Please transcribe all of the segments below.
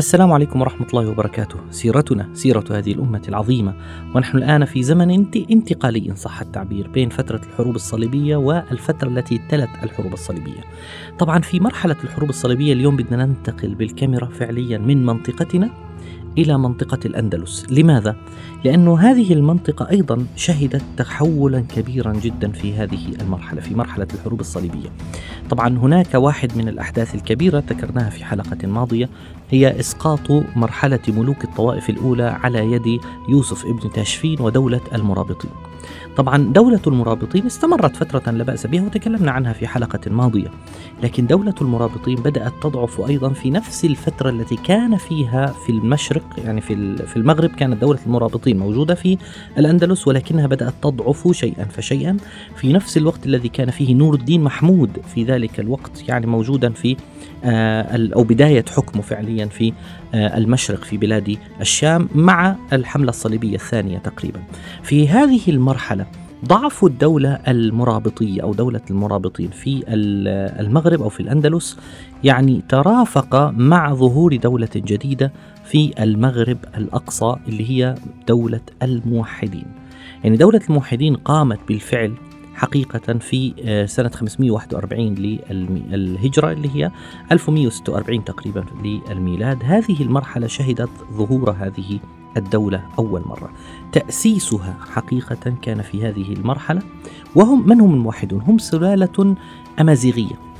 السلام عليكم ورحمة الله وبركاته. سيرتنا سيرة هذه الأمة العظيمة. ونحن الآن في زمن انتقالي إن صح التعبير بين فترة الحروب الصليبية والفترة التي تلت الحروب الصليبية. طبعا في مرحلة الحروب الصليبية اليوم بدنا ننتقل بالكاميرا فعليا من منطقتنا إلى منطقة الأندلس. لماذا؟ لأن هذه المنطقة أيضا شهدت تحولا كبيرا جدا في هذه المرحلة في مرحلة الحروب الصليبية. طبعا هناك واحد من الأحداث الكبيرة ذكرناها في حلقة ماضية هي إسقاط مرحلة ملوك الطوائف الأولى على يد يوسف ابن تاشفين ودولة المرابطين. طبعا دولة المرابطين استمرت فترة لا بأس بها وتكلمنا عنها في حلقة ماضية لكن دولة المرابطين بدأت تضعف أيضا في نفس الفترة التي كان فيها في المشرق يعني في في المغرب كانت دولة المرابطين موجودة في الأندلس ولكنها بدأت تضعف شيئا فشيئا في نفس الوقت الذي كان فيه نور الدين محمود في ذلك الوقت يعني موجودا في آه، أو بداية حكمه فعليا في آه، المشرق في بلاد الشام مع الحملة الصليبية الثانية تقريبا. في هذه المرحلة ضعف الدولة المرابطية أو دولة المرابطين في المغرب أو في الأندلس يعني ترافق مع ظهور دولة جديدة في المغرب الأقصى اللي هي دولة الموحدين. يعني دولة الموحدين قامت بالفعل حقيقة في آه، سنة 541 للهجرة اللي هي 1146 تقريبا للميلاد. هذه المرحلة شهدت ظهور هذه الدولة أول مرة. تأسيسها حقيقة كان في هذه المرحلة وهم من هم الموحدون؟ هم سلالة أمازيغية.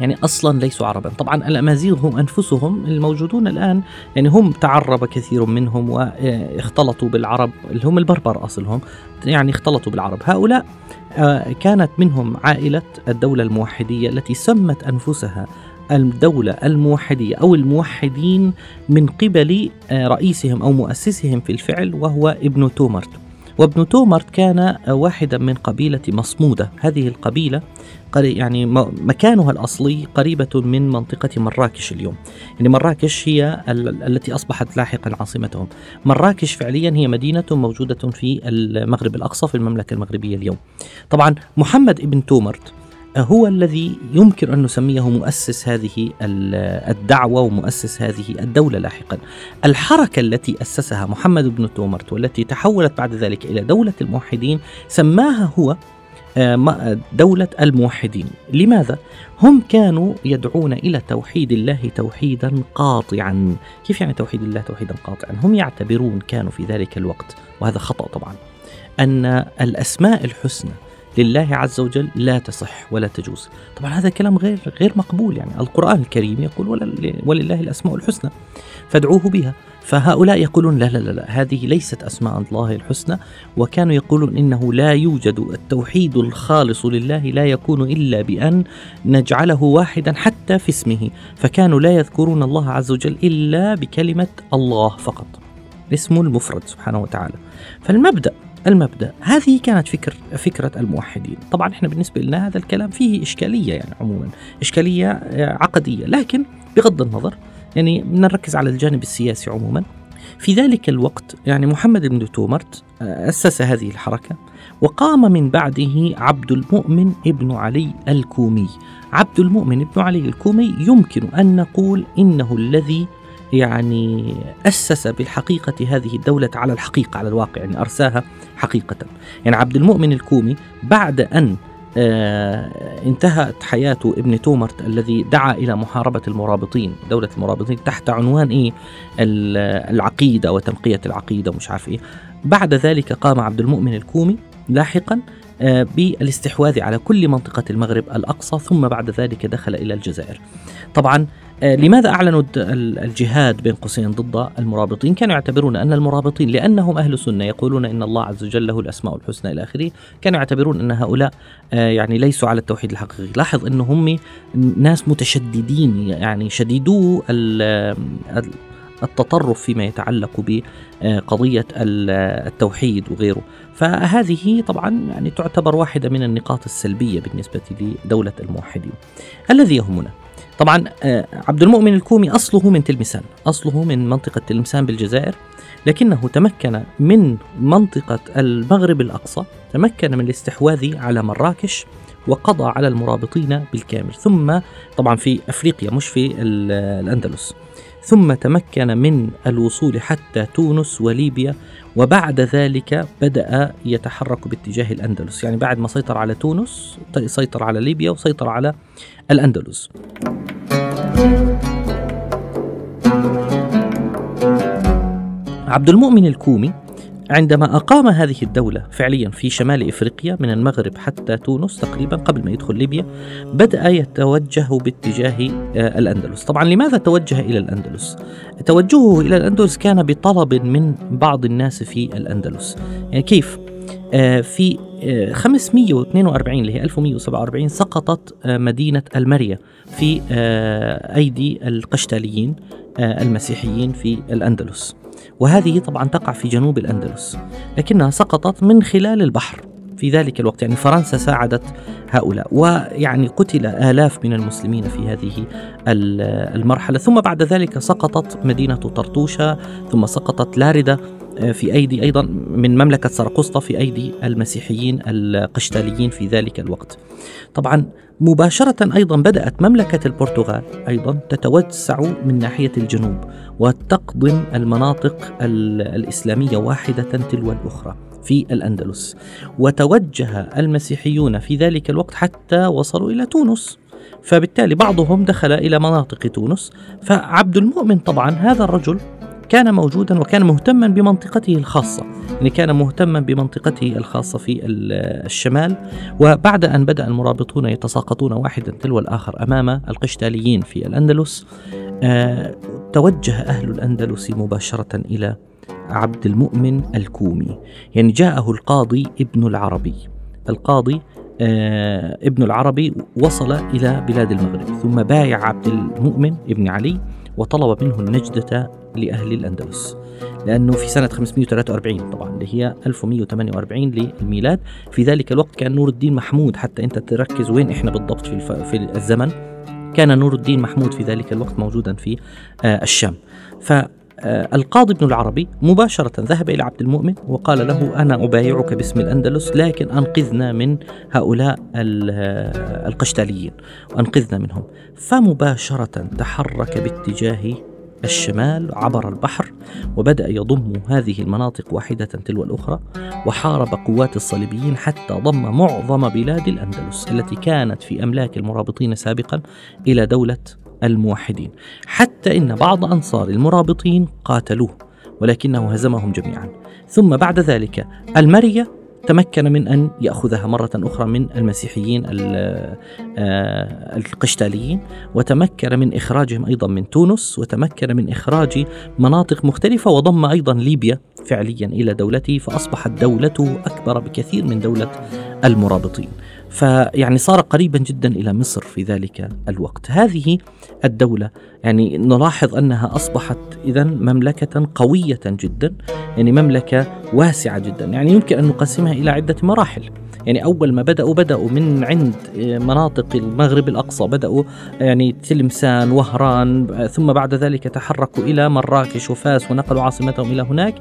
يعني أصلا ليسوا عربا، طبعا الأمازيغ هم أنفسهم الموجودون الآن يعني هم تعرب كثير منهم واختلطوا بالعرب. اللي هم البربر أصلهم يعني اختلطوا بالعرب، هؤلاء آه، كانت منهم عائلة الدولة الموحدية التي سمت أنفسها الدولة الموحدية أو الموحدين من قبل آه، رئيسهم أو مؤسسهم في الفعل وهو ابن تومرت. وابن تومرت كان واحدا من قبيلة مصمودة. هذه القبيلة يعني مكانها الأصلي قريبة من منطقة مراكش اليوم. يعني مراكش هي التي أصبحت لاحقا عاصمتهم. مراكش فعليا هي مدينة موجودة في المغرب الأقصى في المملكة المغربية اليوم. طبعا محمد ابن تومرت هو الذي يمكن أن نسميه مؤسس هذه الدعوة ومؤسس هذه الدولة لاحقا. الحركة التي أسسها محمد بن تومرت والتي تحولت بعد ذلك إلى دولة الموحدين سماها هو آه، دولة الموحدين لماذا؟ هم كانوا يدعون إلى توحيد الله توحيدا قاطعا كيف يعني توحيد الله توحيدا قاطعا؟ هم يعتبرون كانوا في ذلك الوقت وهذا خطأ طبعا أن الأسماء الحسنى لله عز وجل لا تصح ولا تجوز. طبعا هذا كلام غير غير مقبول يعني القرآن الكريم يقول ولله الأسماء الحسنى فادعوه بها. فهؤلاء يقولون لا لا لا, هذه ليست أسماء الله الحسنى وكانوا يقولون إنه لا يوجد التوحيد الخالص لله لا يكون إلا بأن نجعله واحدا حتى في اسمه. فكانوا لا يذكرون الله عز وجل إلا بكلمة الله فقط اسمه المفرد سبحانه وتعالى. فالمبدأ المبدأ. هذه كانت فكر فكرة الموحدين. طبعا إحنا بالنسبة لنا هذا الكلام فيه إشكالية يعني عموما. إشكالية آه، عقدية. لكن بغض النظر يعني نركز على الجانب السياسي عموما. في ذلك الوقت يعني محمد بن تومرت آه، أسس هذه الحركة وقام من بعده عبد المؤمن ابن علي الكومي. عبد المؤمن ابن علي الكومي يمكن أن نقول إنه الذي يعني أسس بالحقيقة هذه الدولة على الحقيقة على الواقع يعني أرساها حقيقة. يعني عبد المؤمن الكومي بعد أن آه انتهت حياة ابن تومرت الذي دعا إلى محاربة المرابطين دولة المرابطين تحت عنوان إيه؟ العقيدة وتنقية العقيدة ومش عارف إيه. بعد ذلك قام عبد المؤمن الكومي لاحقا بالاستحواذ على كل منطقة المغرب الأقصى ثم بعد ذلك دخل إلى الجزائر. طبعا آه، لماذا أعلنوا الجهاد بين قوسين ضد المرابطين؟ كانوا يعتبرون أن المرابطين لأنهم أهل سنة يقولون إن الله عز وجل له الأسماء الحسنى إلى آخره، كانوا يعتبرون أن هؤلاء آه، يعني ليسوا على التوحيد الحقيقي، لاحظ أنهم ناس متشددين يعني شديدو التطرف فيما يتعلق بقضية التوحيد وغيره. فهذه طبعا يعني تعتبر واحدة من النقاط السلبية بالنسبة لدولة الموحدين الذي يهمنا. طبعا آه، عبد المؤمن الكومي أصله من تلمسان أصله من منطقة تلمسان بالجزائر لكنه تمكن من منطقة المغرب الأقصى تمكن من الاستحواذ على مراكش وقضى على المرابطين بالكامل ثم طبعا في أفريقيا مش في الأندلس. ثم تمكن من الوصول حتى تونس وليبيا وبعد ذلك بدأ يتحرك باتجاه الأندلس. يعني بعد ما سيطر على تونس سيطر على ليبيا وسيطر على الأندلس. عبد المؤمن الكومي عندما أقام هذه الدولة فعليا في شمال إفريقيا من المغرب حتى تونس تقريبا قبل ما يدخل ليبيا بدأ يتوجه باتجاه آه، الأندلس طبعا لماذا توجه إلى الأندلس؟ توجهه إلى الأندلس كان بطلب من بعض الناس في الأندلس يعني كيف؟ آه، في 542 آه، اللي هي 1147 سقطت مدينة المريا في أيدي القشتاليين المسيحيين في الأندلس وهذه طبعا تقع في جنوب الأندلس لكنها سقطت من خلال البحر. في ذلك الوقت يعني فرنسا ساعدت هؤلاء ويعني قتل آلاف من المسلمين في هذه المرحلة. ثم بعد ذلك سقطت مدينة طرطوشة ثم سقطت لاردة. في أيدي أيضا من مملكة سرقسطة في أيدي المسيحيين القشتاليين في ذلك الوقت. طبعا مباشرة أيضا بدأت مملكة البرتغال أيضا تتوسع من ناحية الجنوب وتقضم المناطق الإسلامية واحدة تلو الأخرى في الأندلس. وتوجه المسيحيون في ذلك الوقت حتى وصلوا إلى تونس. فبالتالي بعضهم دخل إلى مناطق تونس. فعبد المؤمن طبعا هذا الرجل كان موجودا وكان مهتما بمنطقته الخاصة يعني كان مهتما بمنطقته الخاصة في الشمال. وبعد أن بدأ المرابطون يتساقطون واحدا تلو الآخر أمام القشتاليين في الأندلس آه، توجه أهل الأندلس مباشرة إلى عبد المؤمن الكومي. يعني جاءه القاضي ابن العربي. القاضي آه ابن العربي وصل إلى بلاد المغرب ثم بايع عبد المؤمن ابن علي وطلب منه النجدة لأهل الأندلس لأنه في سنة 543 طبعا اللي هي 1148 للميلاد. في ذلك الوقت كان نور الدين محمود حتى أنت تركز وين إحنا بالضبط في, الف... في الزمن كان نور الدين محمود في ذلك الوقت موجودا في آه الشام. ف آه، القاضي ابن العربي مباشرة ذهب إلى عبد المؤمن وقال له أنا أبايعك باسم الأندلس لكن أنقذنا من هؤلاء آه، القشتاليين وأنقذنا منهم. فمباشرة تحرك باتجاه الشمال عبر البحر وبدأ يضم هذه المناطق واحدة تلو الأخرى وحارب قوات الصليبيين حتى ضم معظم بلاد الأندلس التي كانت في أملاك المرابطين سابقا إلى دولة الموحدين. حتى إن بعض أنصار المرابطين قاتلوه ولكنه هزمهم جميعا. ثم بعد ذلك المرية تمكن من أن يأخذها مرة أخرى من المسيحيين آه، القشتاليين وتمكن من إخراجهم أيضا من تونس وتمكن من إخراج مناطق مختلفة وضم أيضا ليبيا فعليا إلى دولته فأصبحت دولته أكبر بكثير من دولة المرابطين. فيعني صار قريبا جدا إلى مصر في ذلك الوقت. هذه الدولة يعني نلاحظ أنها أصبحت اذا مملكة قوية جدا، يعني مملكة واسعة جدا، يعني يمكن أن نقسمها إلى عدة مراحل. يعني أول ما بدأوا بدأوا من عند مناطق المغرب الأقصى بدأوا يعني تلمسان وهران ثم بعد ذلك تحركوا إلى مراكش وفاس ونقلوا عاصمتهم إلى هناك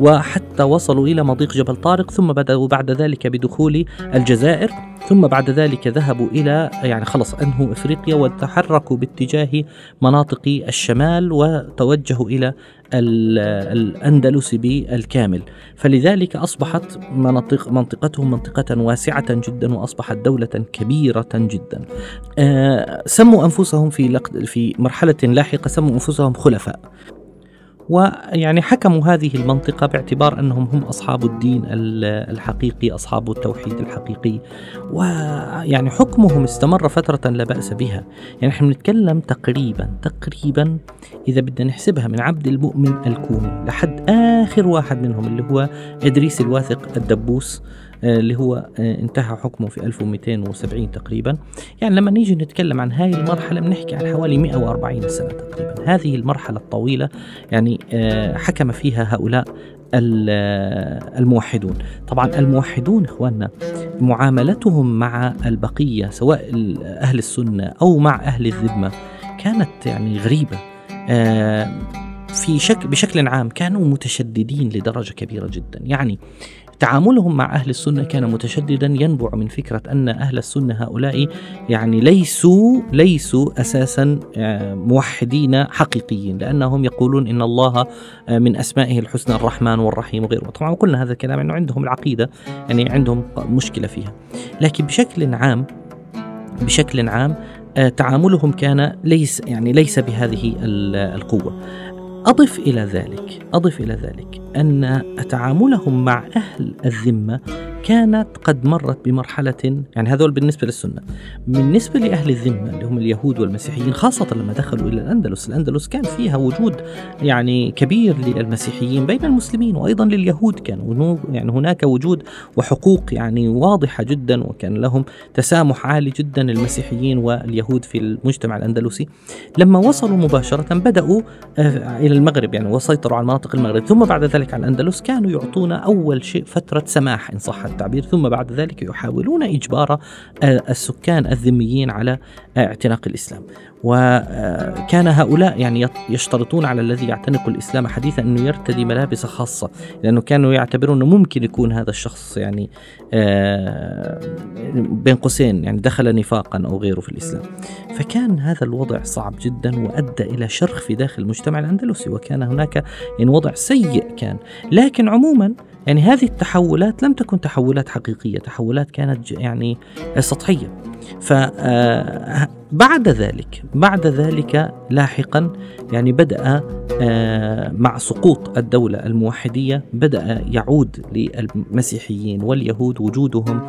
وحتى وصلوا إلى مضيق جبل طارق ثم بدأوا بعد ذلك بدخول الجزائر ثم بعد ذلك ذهبوا إلى يعني خلص أنهوا إفريقيا وتحركوا باتجاه مناطق الشمال وتوجهوا إلى الأندلس بالكامل. فلذلك أصبحت منطق منطقتهم منطقة واسعة جدا وأصبحت دولة كبيرة جدا. آه، سموا أنفسهم في في مرحلة لاحقة سموا أنفسهم خلفاء. ويعني حكموا هذه المنطقة باعتبار أنهم هم أصحاب الدين الحقيقي أصحاب التوحيد الحقيقي. ويعني حكمهم استمر فترة لا بأس بها. يعني نحن نتكلم تقريبا تقريبا إذا بدنا نحسبها من عبد المؤمن الكومي لحد آخر واحد منهم اللي هو إدريس الواثق الدبوس. اللي هو آه، انتهى حكمه في 1270 تقريبا. يعني لما نيجي نتكلم عن هذه المرحلة بنحكي عن حوالي 140 سنة تقريبا. هذه المرحلة الطويلة يعني آه، حكم فيها هؤلاء الموحدون. طبعا الموحدون إخواننا معاملتهم مع البقية سواء أهل السنة أو مع أهل الذمة كانت يعني غريبة. في شكل بشكل عام كانوا متشددين لدرجة كبيرة جدا. يعني تعاملهم مع أهل السنة كان متشددا ينبع من فكرة أن أهل السنة هؤلاء يعني ليسوا ليسوا أساسا آه، موحدين حقيقيين لأنهم يقولون إن الله آه، من أسمائه الحسنى الرحمن والرحيم وغيره. طبعا قلنا هذا الكلام أنه عندهم العقيدة يعني عندهم مشكلة فيها. لكن بشكل عام بشكل عام آه، تعاملهم كان ليس يعني ليس بهذه القوة. أضف إلى ذلك أضف إلى ذلك أن تعاملهم مع أهل الذمة كانت قد مرت بمرحلة يعني هذول بالنسبة للسنة بالنسبة لأهل الذمة اللي هم اليهود والمسيحيين خاصة لما دخلوا إلى الأندلس الأندلس كان فيها وجود يعني كبير للمسيحيين بين المسلمين وأيضا لليهود كان يعني هناك وجود وحقوق يعني واضحة جدا وكان لهم تسامح عالي جدا المسيحيين واليهود في المجتمع الأندلسي. لما وصلوا مباشرة بدأوا آه، إلى المغرب يعني وسيطروا على مناطق المغرب ثم بعد ذلك على الأندلس كانوا يعطون أول شيء فترة سماح إن صح التعبير ثم بعد ذلك يحاولون إجبار السكان الذميين على اعتناق الإسلام. وكان هؤلاء يعني يشترطون على الذي يعتنق الإسلام حديثا أنه يرتدي ملابس خاصة. لأنه كانوا يعتبرون أنه ممكن يكون هذا الشخص يعني آه، بين قوسين يعني دخل نفاقا أو غيره في الإسلام. فكان هذا الوضع صعب جدا وأدى إلى شرخ في داخل المجتمع الأندلسي وكان هناك يعني وضع سيء كان. لكن عموما يعني هذه التحولات لم تكن تحولات حقيقية تحولات كانت يعني سطحية. فبعد آه، ذلك بعد ذلك لاحقا يعني بدأ آه، مع سقوط الدولة الموحدية بدأ يعود للمسيحيين واليهود وجودهم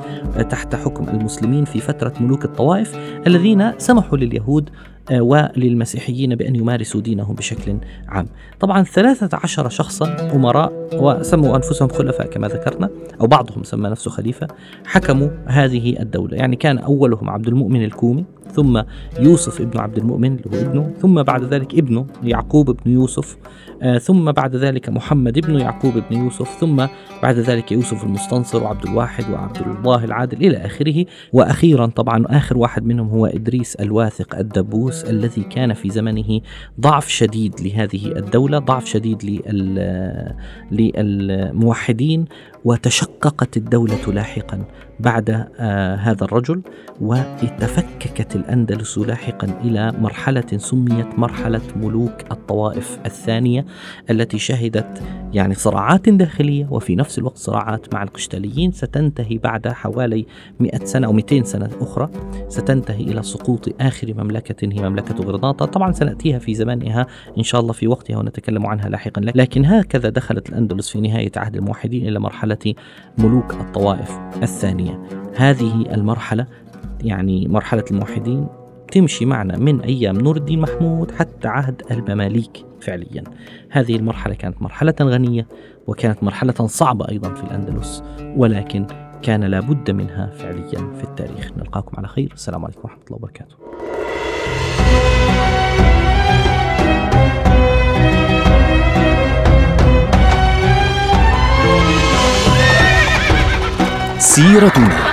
تحت حكم المسلمين في فترة ملوك الطوائف الذين سمحوا لليهود آه، وللمسيحيين بأن يمارسوا دينهم بشكل عام. طبعا ثلاثة عشر شخصا أمراء وسموا أنفسهم خلفاء كما ذكرنا أو بعضهم سمى نفسه خليفة حكموا هذه الدولة. يعني كان أولهم عبد المؤمن الكومي ثم يوسف ابن عبد المؤمن اللي هو ابنه ثم بعد ذلك ابنه يعقوب بن يوسف آه ثم بعد ذلك محمد ابن يعقوب بن يوسف ثم بعد ذلك يوسف المستنصر وعبد الواحد وعبد الله العادل إلى آخره. وأخيرا طبعا آخر واحد منهم هو إدريس الواثق الدبوس الذي كان في زمنه ضعف شديد لهذه الدولة ضعف شديد للموحدين وتشققت الدولة لاحقا بعد آه هذا الرجل وتفككت الأندلس لاحقا إلى مرحلة سميت مرحلة ملوك الطوائف الثانية التي شهدت يعني صراعات داخلية وفي نفس الوقت صراعات مع القشتاليين. ستنتهي بعد حوالي 100 سنة أو 200 سنة أخرى ستنتهي إلى سقوط آخر مملكة هي مملكة غرناطة. طبعا سنأتيها في زمانها إن شاء الله في وقتها ونتكلم عنها لاحقا. لكن هكذا دخلت الأندلس في نهاية عهد الموحدين إلى مرحلة ملوك الطوائف الثانية. هذه المرحلة يعني مرحلة الموحدين تمشي معنا من أيام نور الدين محمود حتى عهد المماليك فعليا. هذه المرحلة كانت مرحلة غنية وكانت مرحلة صعبة أيضا في الأندلس ولكن كان لابد منها فعليا في التاريخ. نلقاكم على خير. السلام عليكم ورحمة الله وبركاته. سيرتنا.